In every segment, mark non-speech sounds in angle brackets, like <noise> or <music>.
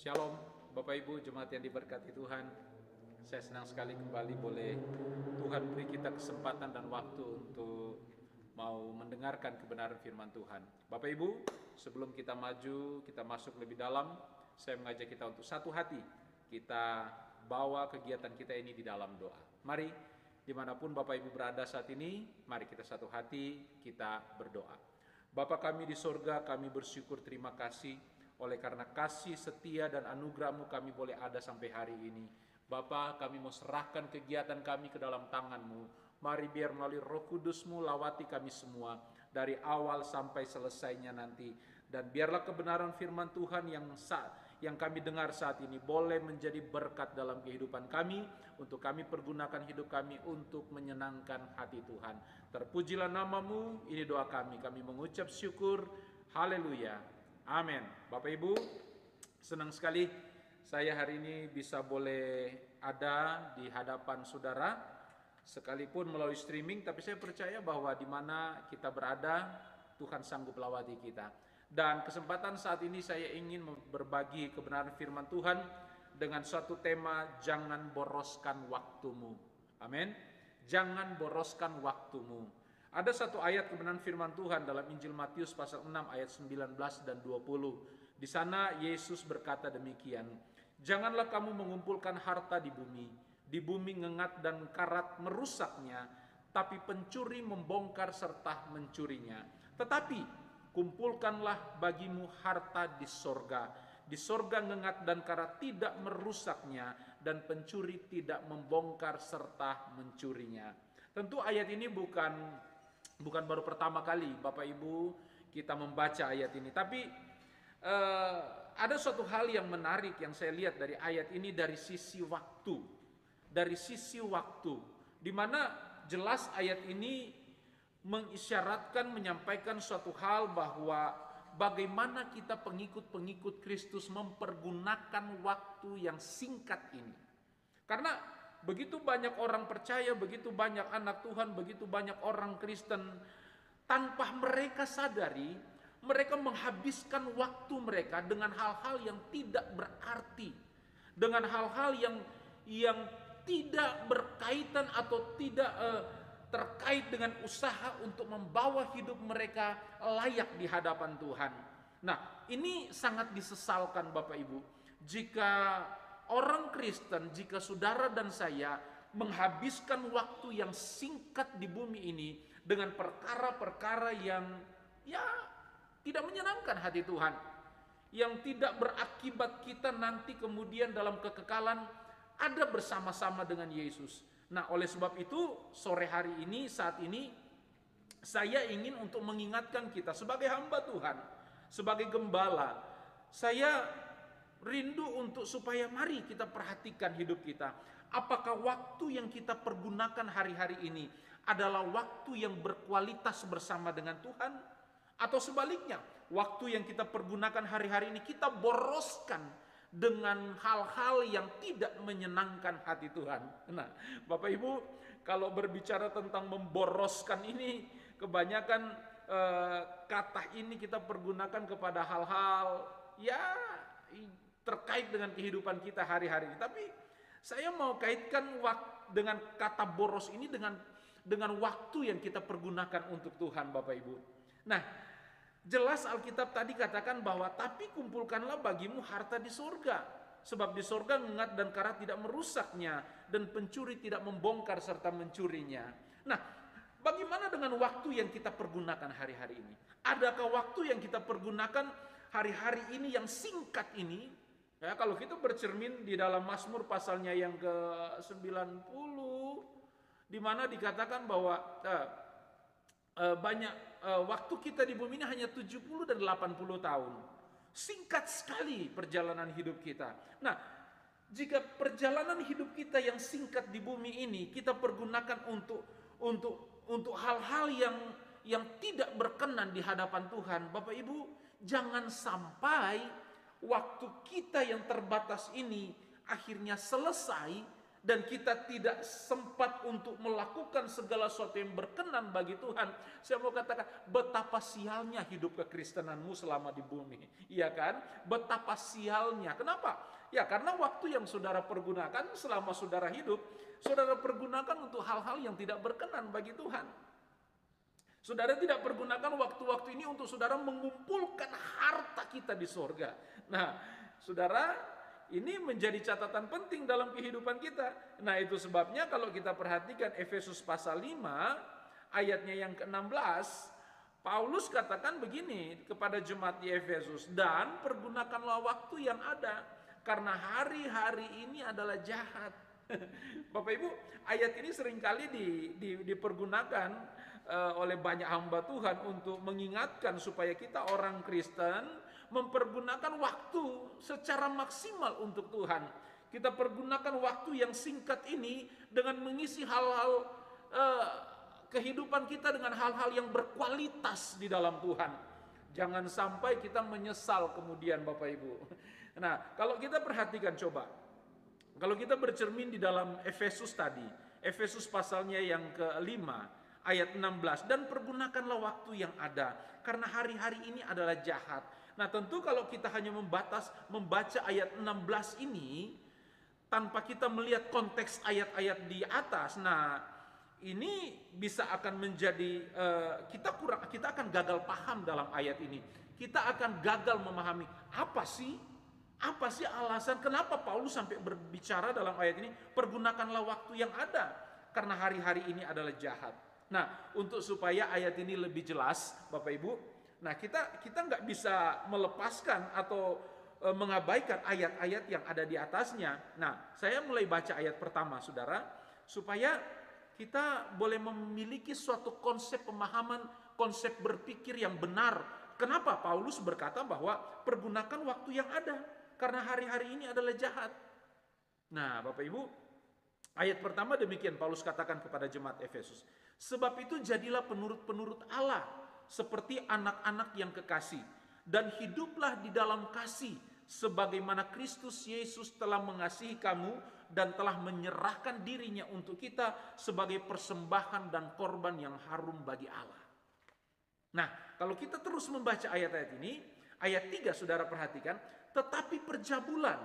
Shalom Bapak Ibu jemaat yang diberkati Tuhan. Saya senang sekali kembali boleh Tuhan beri kita kesempatan dan waktu untuk Mau mendengarkan kebenaran firman Tuhan. Bapak Ibu sebelum kita maju Kita masuk lebih dalam Saya mengajak kita untuk satu hati Kita bawa kegiatan kita ini di dalam doa. Mari di mana pun Bapak Ibu berada saat ini Mari kita satu hati kita berdoa. Bapak kami di sorga kami bersyukur terima kasih oleh karena kasih setia dan anugerahmu kami boleh ada sampai hari ini. Bapa, kami mau serahkan kegiatan kami ke dalam tanganmu. Mari biar melalui roh kudusmu lawati kami semua. Dari awal sampai selesainya nanti. Dan biarlah kebenaran firman Tuhan yang saat yang kami dengar saat ini boleh menjadi berkat dalam kehidupan kami untuk kami pergunakan hidup kami untuk menyenangkan hati Tuhan. Terpujilah namamu, ini doa kami. Kami mengucap syukur. Haleluya. Amin. Bapak Ibu, senang sekali saya hari ini bisa boleh ada di hadapan saudara sekalipun melalui streaming tapi saya percaya bahwa di mana kita berada Tuhan sanggup lawati kita. Dan kesempatan saat ini saya ingin berbagi kebenaran firman Tuhan dengan suatu tema jangan boroskan waktumu. Amin. Jangan boroskan waktumu. Ada satu ayat kebenaran firman Tuhan dalam Injil Matius pasal 6 ayat 19 dan 20. Di sana Yesus berkata demikian, Janganlah kamu mengumpulkan harta di bumi, di bumi ngengat dan karat merusaknya, tapi pencuri membongkar serta mencurinya. Tetapi kumpulkanlah bagimu harta di sorga. Di sorga ngengat dan karat tidak merusaknya, dan pencuri tidak membongkar serta mencurinya. Tentu ayat ini bukan bukan baru pertama kali Bapak Ibu kita membaca ayat ini, tapi uh, ada suatu hal yang menarik yang saya lihat dari ayat ini dari sisi waktu, dari sisi waktu, di mana jelas ayat ini mengisyaratkan menyampaikan suatu hal bahwa bagaimana kita pengikut-pengikut Kristus mempergunakan waktu yang singkat ini. Karena Begitu banyak orang percaya, begitu banyak anak Tuhan, begitu banyak orang Kristen tanpa mereka sadari, mereka menghabiskan waktu mereka dengan hal-hal yang tidak berarti, dengan hal-hal yang yang tidak berkaitan atau tidak uh, terkait dengan usaha untuk membawa hidup mereka layak di hadapan Tuhan. Nah, ini sangat disesalkan Bapak Ibu jika orang Kristen jika saudara dan saya menghabiskan waktu yang singkat di bumi ini dengan perkara-perkara yang ya tidak menyenangkan hati Tuhan yang tidak berakibat kita nanti kemudian dalam kekekalan ada bersama-sama dengan Yesus. Nah, oleh sebab itu sore hari ini saat ini saya ingin untuk mengingatkan kita sebagai hamba Tuhan, sebagai gembala, saya rindu untuk supaya mari kita perhatikan hidup kita. Apakah waktu yang kita pergunakan hari-hari ini adalah waktu yang berkualitas bersama dengan Tuhan? Atau sebaliknya, waktu yang kita pergunakan hari-hari ini kita boroskan dengan hal-hal yang tidak menyenangkan hati Tuhan. Nah, Bapak Ibu, kalau berbicara tentang memboroskan ini, kebanyakan eh, kata ini kita pergunakan kepada hal-hal ya terkait dengan kehidupan kita hari-hari ini. Tapi saya mau kaitkan dengan kata boros ini dengan dengan waktu yang kita pergunakan untuk Tuhan Bapak Ibu. Nah, jelas Alkitab tadi katakan bahwa tapi kumpulkanlah bagimu harta di surga. Sebab di surga mengat dan karat tidak merusaknya dan pencuri tidak membongkar serta mencurinya. Nah, bagaimana dengan waktu yang kita pergunakan hari-hari ini? Adakah waktu yang kita pergunakan hari-hari ini yang singkat ini Ya, kalau kita bercermin di dalam Mazmur pasalnya yang ke-90 di mana dikatakan bahwa eh, eh, banyak eh, waktu kita di bumi ini hanya 70 dan 80 tahun. Singkat sekali perjalanan hidup kita. Nah, jika perjalanan hidup kita yang singkat di bumi ini kita pergunakan untuk untuk untuk hal-hal yang yang tidak berkenan di hadapan Tuhan, Bapak Ibu, jangan sampai waktu kita yang terbatas ini akhirnya selesai dan kita tidak sempat untuk melakukan segala sesuatu yang berkenan bagi Tuhan, saya mau katakan betapa sialnya hidup kekristenanmu selama di bumi. Iya kan? Betapa sialnya. Kenapa? Ya karena waktu yang saudara pergunakan selama saudara hidup, saudara pergunakan untuk hal-hal yang tidak berkenan bagi Tuhan. Saudara tidak pergunakan waktu-waktu ini untuk saudara mengumpulkan harta kita di sorga. Nah, saudara ini menjadi catatan penting dalam kehidupan kita. Nah itu sebabnya kalau kita perhatikan Efesus pasal 5 ayatnya yang ke-16 Paulus katakan begini kepada jemaat di Efesus dan pergunakanlah waktu yang ada karena hari-hari ini adalah jahat. <laughs> Bapak Ibu, ayat ini sering kali di, di, dipergunakan uh, oleh banyak hamba Tuhan untuk mengingatkan supaya kita orang Kristen mempergunakan waktu secara maksimal untuk Tuhan. Kita pergunakan waktu yang singkat ini dengan mengisi hal-hal uh, kehidupan kita dengan hal-hal yang berkualitas di dalam Tuhan. Jangan sampai kita menyesal kemudian Bapak Ibu. <laughs> Nah, kalau kita perhatikan coba. Kalau kita bercermin di dalam Efesus tadi, Efesus pasalnya yang kelima, ayat 16 dan pergunakanlah waktu yang ada karena hari-hari ini adalah jahat Nah tentu kalau kita hanya membatas membaca ayat 16 ini tanpa kita melihat konteks ayat-ayat di atas, nah ini bisa akan menjadi uh, kita kurang kita akan gagal paham dalam ayat ini. Kita akan gagal memahami apa sih apa sih alasan kenapa Paulus sampai berbicara dalam ayat ini pergunakanlah waktu yang ada karena hari-hari ini adalah jahat. Nah, untuk supaya ayat ini lebih jelas, Bapak Ibu, Nah kita kita nggak bisa melepaskan atau e, mengabaikan ayat-ayat yang ada di atasnya. Nah saya mulai baca ayat pertama saudara supaya kita boleh memiliki suatu konsep pemahaman, konsep berpikir yang benar. Kenapa Paulus berkata bahwa pergunakan waktu yang ada karena hari-hari ini adalah jahat. Nah, Bapak Ibu, ayat pertama demikian Paulus katakan kepada jemaat Efesus. Sebab itu jadilah penurut-penurut Allah seperti anak-anak yang kekasih dan hiduplah di dalam kasih sebagaimana Kristus Yesus telah mengasihi kamu dan telah menyerahkan dirinya untuk kita sebagai persembahan dan korban yang harum bagi Allah. Nah, kalau kita terus membaca ayat-ayat ini, ayat 3 Saudara perhatikan, tetapi perjabulan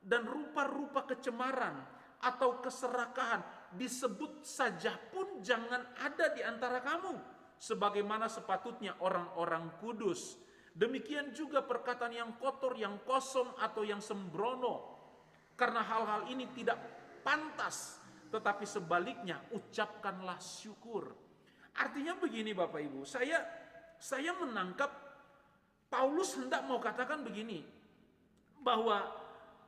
dan rupa-rupa kecemaran atau keserakahan disebut saja pun jangan ada di antara kamu sebagaimana sepatutnya orang-orang kudus. Demikian juga perkataan yang kotor, yang kosong atau yang sembrono. Karena hal-hal ini tidak pantas, tetapi sebaliknya ucapkanlah syukur. Artinya begini Bapak Ibu, saya saya menangkap Paulus hendak mau katakan begini bahwa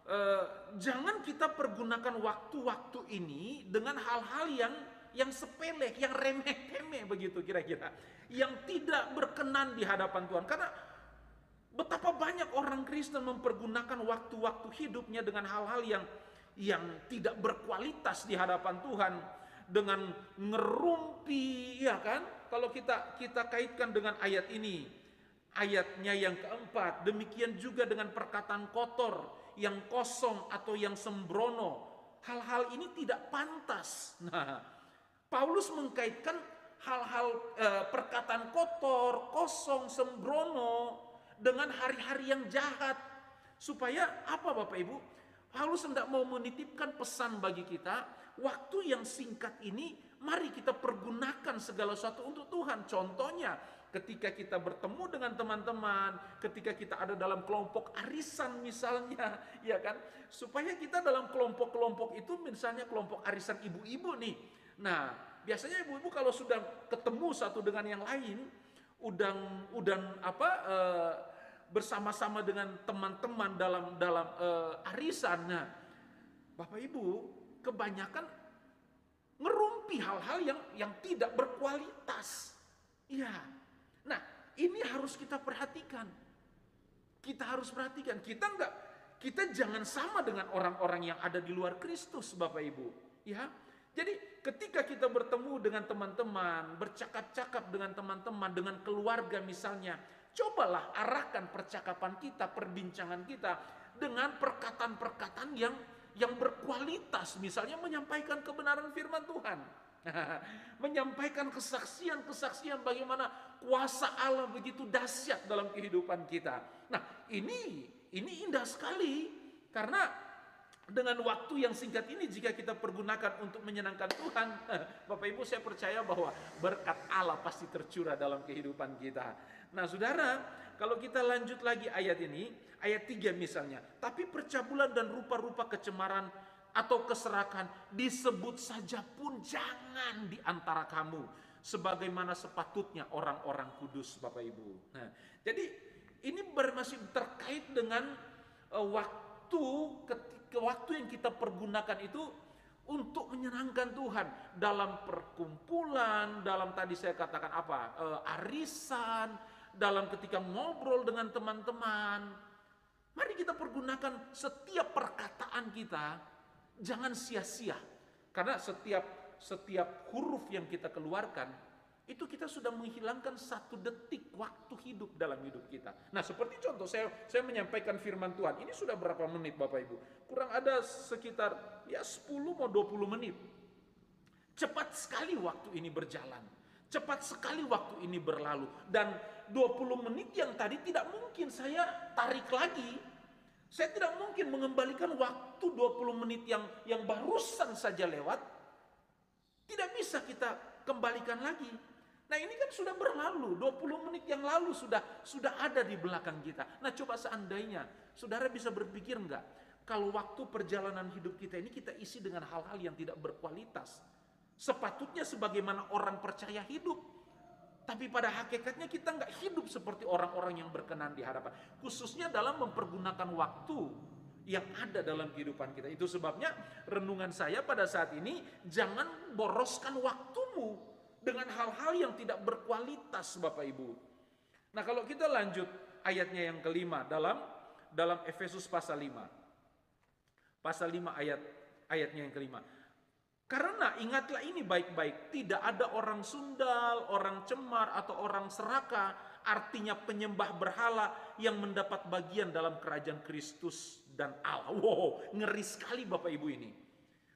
eh, jangan kita pergunakan waktu-waktu ini dengan hal-hal yang yang sepele, yang remeh-temeh begitu kira-kira. Yang tidak berkenan di hadapan Tuhan. Karena betapa banyak orang Kristen mempergunakan waktu-waktu hidupnya dengan hal-hal yang yang tidak berkualitas di hadapan Tuhan dengan ngerumpi ya kan kalau kita kita kaitkan dengan ayat ini ayatnya yang keempat demikian juga dengan perkataan kotor yang kosong atau yang sembrono hal-hal ini tidak pantas nah Paulus mengkaitkan hal-hal e, perkataan kotor, kosong, sembrono dengan hari-hari yang jahat. Supaya apa Bapak Ibu? Paulus hendak mau menitipkan pesan bagi kita, waktu yang singkat ini mari kita pergunakan segala sesuatu untuk Tuhan. Contohnya, ketika kita bertemu dengan teman-teman, ketika kita ada dalam kelompok arisan misalnya, <laughs> ya kan? Supaya kita dalam kelompok-kelompok itu misalnya kelompok arisan ibu-ibu nih, Nah, biasanya ibu-ibu kalau sudah ketemu satu dengan yang lain, udang udang apa e, bersama-sama dengan teman-teman dalam dalam e, arisan. Nah, Bapak Ibu, kebanyakan ngerumpi hal-hal yang yang tidak berkualitas. Iya. Nah, ini harus kita perhatikan. Kita harus perhatikan. Kita enggak kita jangan sama dengan orang-orang yang ada di luar Kristus, Bapak Ibu. Ya, jadi ketika kita bertemu dengan teman-teman, bercakap-cakap dengan teman-teman, dengan keluarga misalnya, cobalah arahkan percakapan kita, perbincangan kita dengan perkataan-perkataan yang yang berkualitas, misalnya menyampaikan kebenaran firman Tuhan. <laughs> menyampaikan kesaksian-kesaksian bagaimana kuasa Allah begitu dahsyat dalam kehidupan kita. Nah, ini ini indah sekali karena dengan waktu yang singkat ini jika kita pergunakan untuk menyenangkan Tuhan, <laughs> Bapak Ibu saya percaya bahwa berkat Allah pasti tercurah dalam kehidupan kita. Nah, Saudara, kalau kita lanjut lagi ayat ini, ayat 3 misalnya, tapi percabulan dan rupa-rupa kecemaran atau keserakan disebut saja pun jangan di antara kamu sebagaimana sepatutnya orang-orang kudus Bapak Ibu. Nah, jadi ini masih terkait dengan uh, waktu ketika waktu yang kita pergunakan itu untuk menyenangkan Tuhan dalam perkumpulan, dalam tadi saya katakan apa? Uh, arisan, dalam ketika ngobrol dengan teman-teman. Mari kita pergunakan setiap perkataan kita jangan sia-sia. Karena setiap setiap huruf yang kita keluarkan itu kita sudah menghilangkan satu detik waktu hidup dalam hidup kita. Nah seperti contoh saya saya menyampaikan firman Tuhan. Ini sudah berapa menit Bapak Ibu? Kurang ada sekitar ya 10 mau 20 menit. Cepat sekali waktu ini berjalan. Cepat sekali waktu ini berlalu. Dan 20 menit yang tadi tidak mungkin saya tarik lagi saya tidak mungkin mengembalikan waktu 20 menit yang yang barusan saja lewat. Tidak bisa kita kembalikan lagi. Nah ini kan sudah berlalu, 20 menit yang lalu sudah sudah ada di belakang kita. Nah coba seandainya, saudara bisa berpikir enggak, kalau waktu perjalanan hidup kita ini kita isi dengan hal-hal yang tidak berkualitas. Sepatutnya sebagaimana orang percaya hidup, tapi pada hakikatnya kita nggak hidup seperti orang-orang yang berkenan di hadapan. Khususnya dalam mempergunakan waktu yang ada dalam kehidupan kita. Itu sebabnya renungan saya pada saat ini jangan boroskan waktumu dengan hal-hal yang tidak berkualitas Bapak Ibu. Nah kalau kita lanjut ayatnya yang kelima dalam dalam Efesus pasal 5. Pasal 5 ayat ayatnya yang kelima. Karena ingatlah ini baik-baik, tidak ada orang sundal, orang cemar, atau orang seraka, artinya penyembah berhala yang mendapat bagian dalam kerajaan Kristus dan Allah. Wow, ngeri sekali Bapak Ibu ini.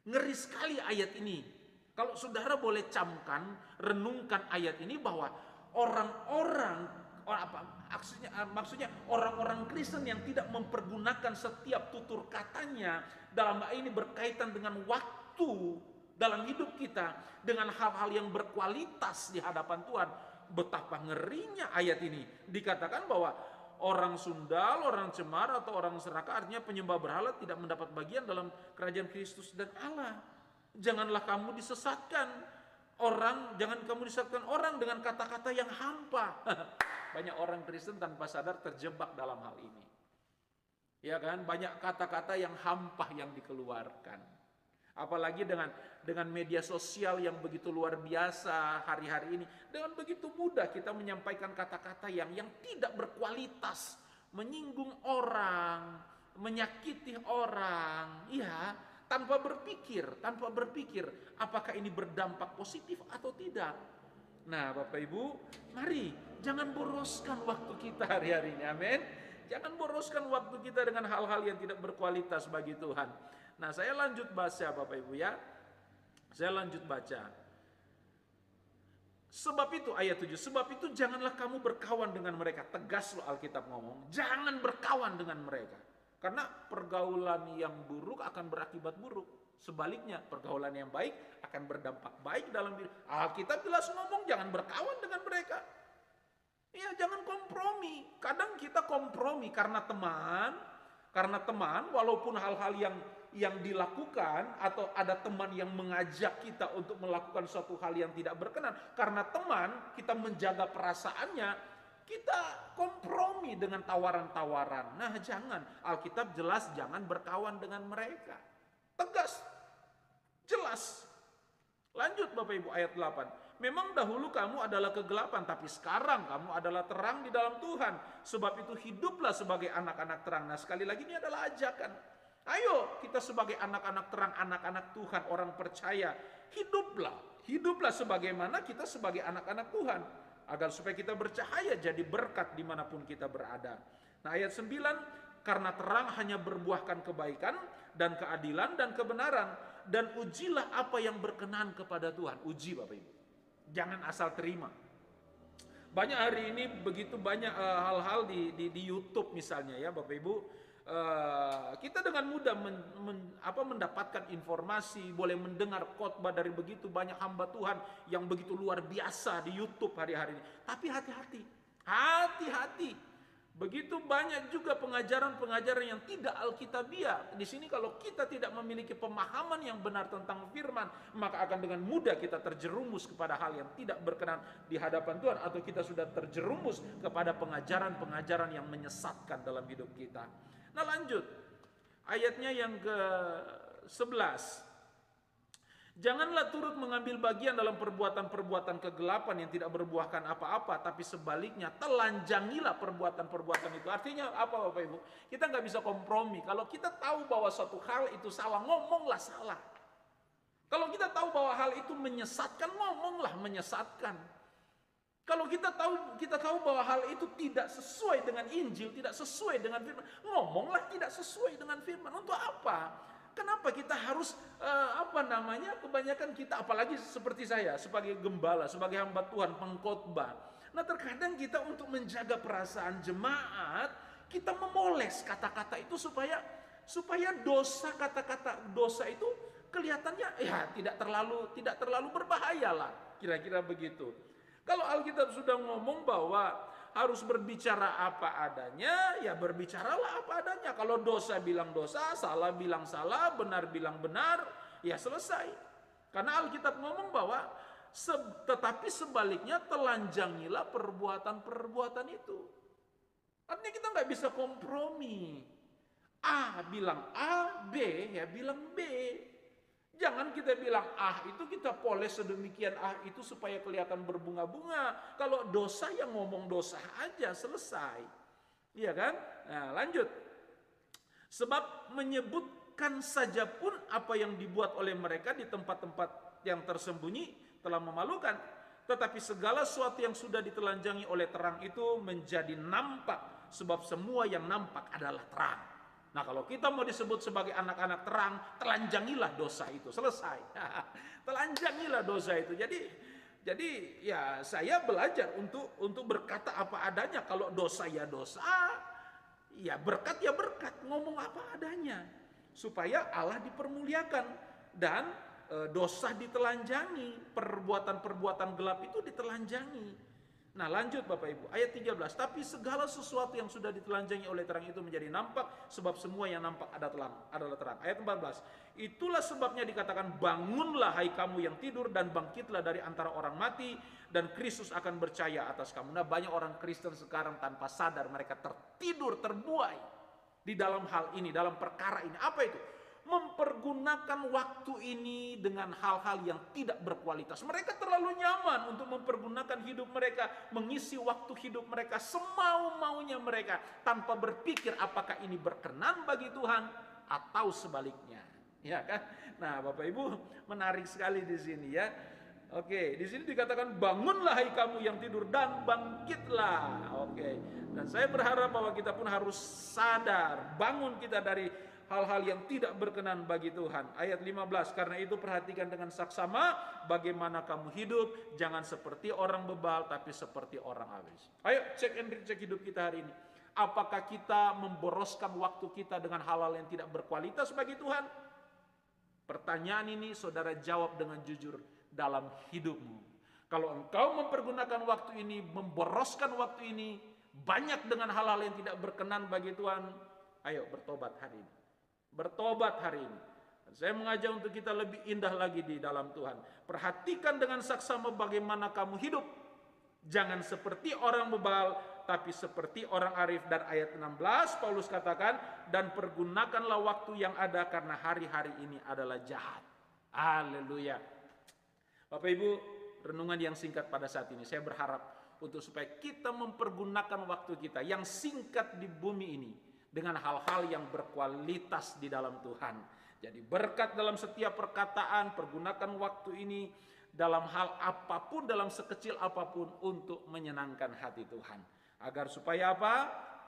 Ngeri sekali ayat ini. Kalau saudara boleh camkan, renungkan ayat ini bahwa orang-orang apa maksudnya maksudnya orang-orang Kristen yang tidak mempergunakan setiap tutur katanya dalam hal ini berkaitan dengan waktu dalam hidup kita dengan hal-hal yang berkualitas di hadapan Tuhan. Betapa ngerinya ayat ini. Dikatakan bahwa orang sundal, orang cemar atau orang serakah artinya penyembah berhala tidak mendapat bagian dalam kerajaan Kristus dan Allah. Janganlah kamu disesatkan orang, jangan kamu disesatkan orang dengan kata-kata yang hampa. <laughs> Banyak orang Kristen tanpa sadar terjebak dalam hal ini. Ya kan, banyak kata-kata yang hampa yang dikeluarkan. Apalagi dengan dengan media sosial yang begitu luar biasa hari-hari ini, dengan begitu mudah kita menyampaikan kata-kata yang yang tidak berkualitas, menyinggung orang, menyakiti orang, ya, tanpa berpikir, tanpa berpikir apakah ini berdampak positif atau tidak. Nah, Bapak Ibu, mari jangan boroskan waktu kita hari-hari ini. Amin. Jangan boroskan waktu kita dengan hal-hal yang tidak berkualitas bagi Tuhan. Nah, saya lanjut baca Bapak Ibu ya. Saya lanjut baca. Sebab itu ayat 7, sebab itu janganlah kamu berkawan dengan mereka. Tegas loh Alkitab ngomong, jangan berkawan dengan mereka. Karena pergaulan yang buruk akan berakibat buruk. Sebaliknya, pergaulan yang baik akan berdampak baik dalam diri. Alkitab jelas ngomong jangan berkawan dengan mereka. Ya, jangan kompromi. Kadang kita kompromi karena teman, karena teman walaupun hal-hal yang yang dilakukan atau ada teman yang mengajak kita untuk melakukan suatu hal yang tidak berkenan karena teman kita menjaga perasaannya kita kompromi dengan tawaran-tawaran. Nah jangan. Alkitab jelas jangan berkawan dengan mereka. Tegas. Jelas. Lanjut Bapak Ibu ayat 8 memang dahulu kamu adalah kegelapan tapi sekarang kamu adalah terang di dalam Tuhan. Sebab itu hiduplah sebagai anak-anak terang. Nah sekali lagi ini adalah ajakan. Ayo kita sebagai anak-anak terang, anak-anak Tuhan, orang percaya, hiduplah. Hiduplah sebagaimana kita sebagai anak-anak Tuhan. Agar supaya kita bercahaya jadi berkat di mana pun kita berada. Nah ayat 9, karena terang hanya berbuahkan kebaikan dan keadilan dan kebenaran dan ujilah apa yang berkenan kepada Tuhan. Uji Bapak Ibu. Jangan asal terima. Banyak hari ini begitu banyak eh, hal-hal uh, di, di di YouTube misalnya ya Bapak Ibu. Uh, kita dengan mudah men, men, apa, mendapatkan informasi, boleh mendengar khotbah dari begitu banyak hamba Tuhan yang begitu luar biasa di YouTube hari-hari ini. Tapi hati-hati, hati-hati Begitu banyak juga pengajaran-pengajaran yang tidak alkitabiah. Di sini kalau kita tidak memiliki pemahaman yang benar tentang firman, maka akan dengan mudah kita terjerumus kepada hal yang tidak berkenan di hadapan Tuhan atau kita sudah terjerumus kepada pengajaran-pengajaran yang menyesatkan dalam hidup kita. Nah, lanjut. Ayatnya yang ke-11. Janganlah turut mengambil bagian dalam perbuatan-perbuatan kegelapan yang tidak berbuahkan apa-apa, tapi sebaliknya telanjangilah perbuatan-perbuatan itu. Artinya apa Bapak Ibu? Kita nggak bisa kompromi. Kalau kita tahu bahwa suatu hal itu salah, ngomonglah salah. Kalau kita tahu bahwa hal itu menyesatkan, ngomonglah menyesatkan. Kalau kita tahu kita tahu bahwa hal itu tidak sesuai dengan Injil, tidak sesuai dengan firman, ngomonglah tidak sesuai dengan firman. Untuk apa? Kenapa kita harus uh, apa namanya? Kebanyakan kita apalagi seperti saya sebagai gembala, sebagai hamba Tuhan, pengkhotbah. Nah, terkadang kita untuk menjaga perasaan jemaat, kita memoles kata-kata itu supaya supaya dosa kata-kata dosa itu kelihatannya ya tidak terlalu tidak terlalu berbahaya lah kira-kira begitu. Kalau Alkitab sudah ngomong bahwa harus berbicara apa adanya, ya berbicaralah apa adanya. Kalau dosa bilang dosa, salah bilang salah, benar bilang benar, ya selesai. Karena Alkitab ngomong bahwa se tetapi sebaliknya telanjangilah perbuatan-perbuatan itu. Artinya kita nggak bisa kompromi. A bilang A, B ya bilang B. Jangan kita bilang ah itu kita poles sedemikian ah itu supaya kelihatan berbunga-bunga. Kalau dosa yang ngomong dosa aja selesai. Iya kan? Nah, lanjut. Sebab menyebutkan saja pun apa yang dibuat oleh mereka di tempat-tempat yang tersembunyi telah memalukan. Tetapi segala sesuatu yang sudah ditelanjangi oleh terang itu menjadi nampak. Sebab semua yang nampak adalah terang. Nah kalau kita mau disebut sebagai anak-anak terang, telanjangilah dosa itu. Selesai. <laughs> telanjangilah dosa itu. Jadi jadi ya saya belajar untuk untuk berkata apa adanya. Kalau dosa ya dosa, ya berkat ya berkat. Ngomong apa adanya. Supaya Allah dipermuliakan. Dan e, dosa ditelanjangi. Perbuatan-perbuatan gelap itu ditelanjangi. Nah lanjut Bapak Ibu, ayat 13. Tapi segala sesuatu yang sudah ditelanjangi oleh terang itu menjadi nampak, sebab semua yang nampak adalah terang. Adalah terang. Ayat 14. Itulah sebabnya dikatakan, bangunlah hai kamu yang tidur dan bangkitlah dari antara orang mati, dan Kristus akan percaya atas kamu. Nah banyak orang Kristen sekarang tanpa sadar mereka tertidur, terbuai di dalam hal ini, dalam perkara ini. Apa itu? Mempergunakan waktu ini dengan hal-hal yang tidak berkualitas. Mereka terlalu nyaman untuk mempergunakan hidup mereka, mengisi waktu hidup mereka semau-maunya mereka tanpa berpikir apakah ini berkenan bagi Tuhan atau sebaliknya. Ya kan? Nah, Bapak Ibu, menarik sekali di sini ya. Oke, di sini dikatakan bangunlah hai kamu yang tidur dan bangkitlah. Oke. Dan saya berharap bahwa kita pun harus sadar, bangun kita dari hal-hal yang tidak berkenan bagi Tuhan. Ayat 15, karena itu perhatikan dengan saksama bagaimana kamu hidup, jangan seperti orang bebal tapi seperti orang habis. Ayo cek and cek hidup kita hari ini. Apakah kita memboroskan waktu kita dengan hal-hal yang tidak berkualitas bagi Tuhan? Pertanyaan ini saudara jawab dengan jujur dalam hidupmu. Kalau engkau mempergunakan waktu ini, memboroskan waktu ini, banyak dengan hal-hal yang tidak berkenan bagi Tuhan, ayo bertobat hari ini. Bertobat hari ini. Saya mengajak untuk kita lebih indah lagi di dalam Tuhan. Perhatikan dengan saksama bagaimana kamu hidup. Jangan seperti orang bebal, tapi seperti orang arif. Dan ayat 16 Paulus katakan, dan pergunakanlah waktu yang ada karena hari-hari ini adalah jahat. Haleluya. Bapak Ibu, renungan yang singkat pada saat ini. Saya berharap untuk supaya kita mempergunakan waktu kita yang singkat di bumi ini dengan hal-hal yang berkualitas di dalam Tuhan. Jadi berkat dalam setiap perkataan, pergunakan waktu ini dalam hal apa pun, dalam sekecil apa pun untuk menyenangkan hati Tuhan. Agar supaya apa?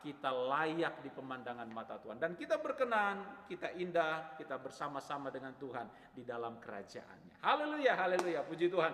kita layak di pemandangan mata Tuhan dan kita berkenan, kita indah, kita bersama-sama dengan Tuhan di dalam kerajaannya. Haleluya, haleluya, puji Tuhan.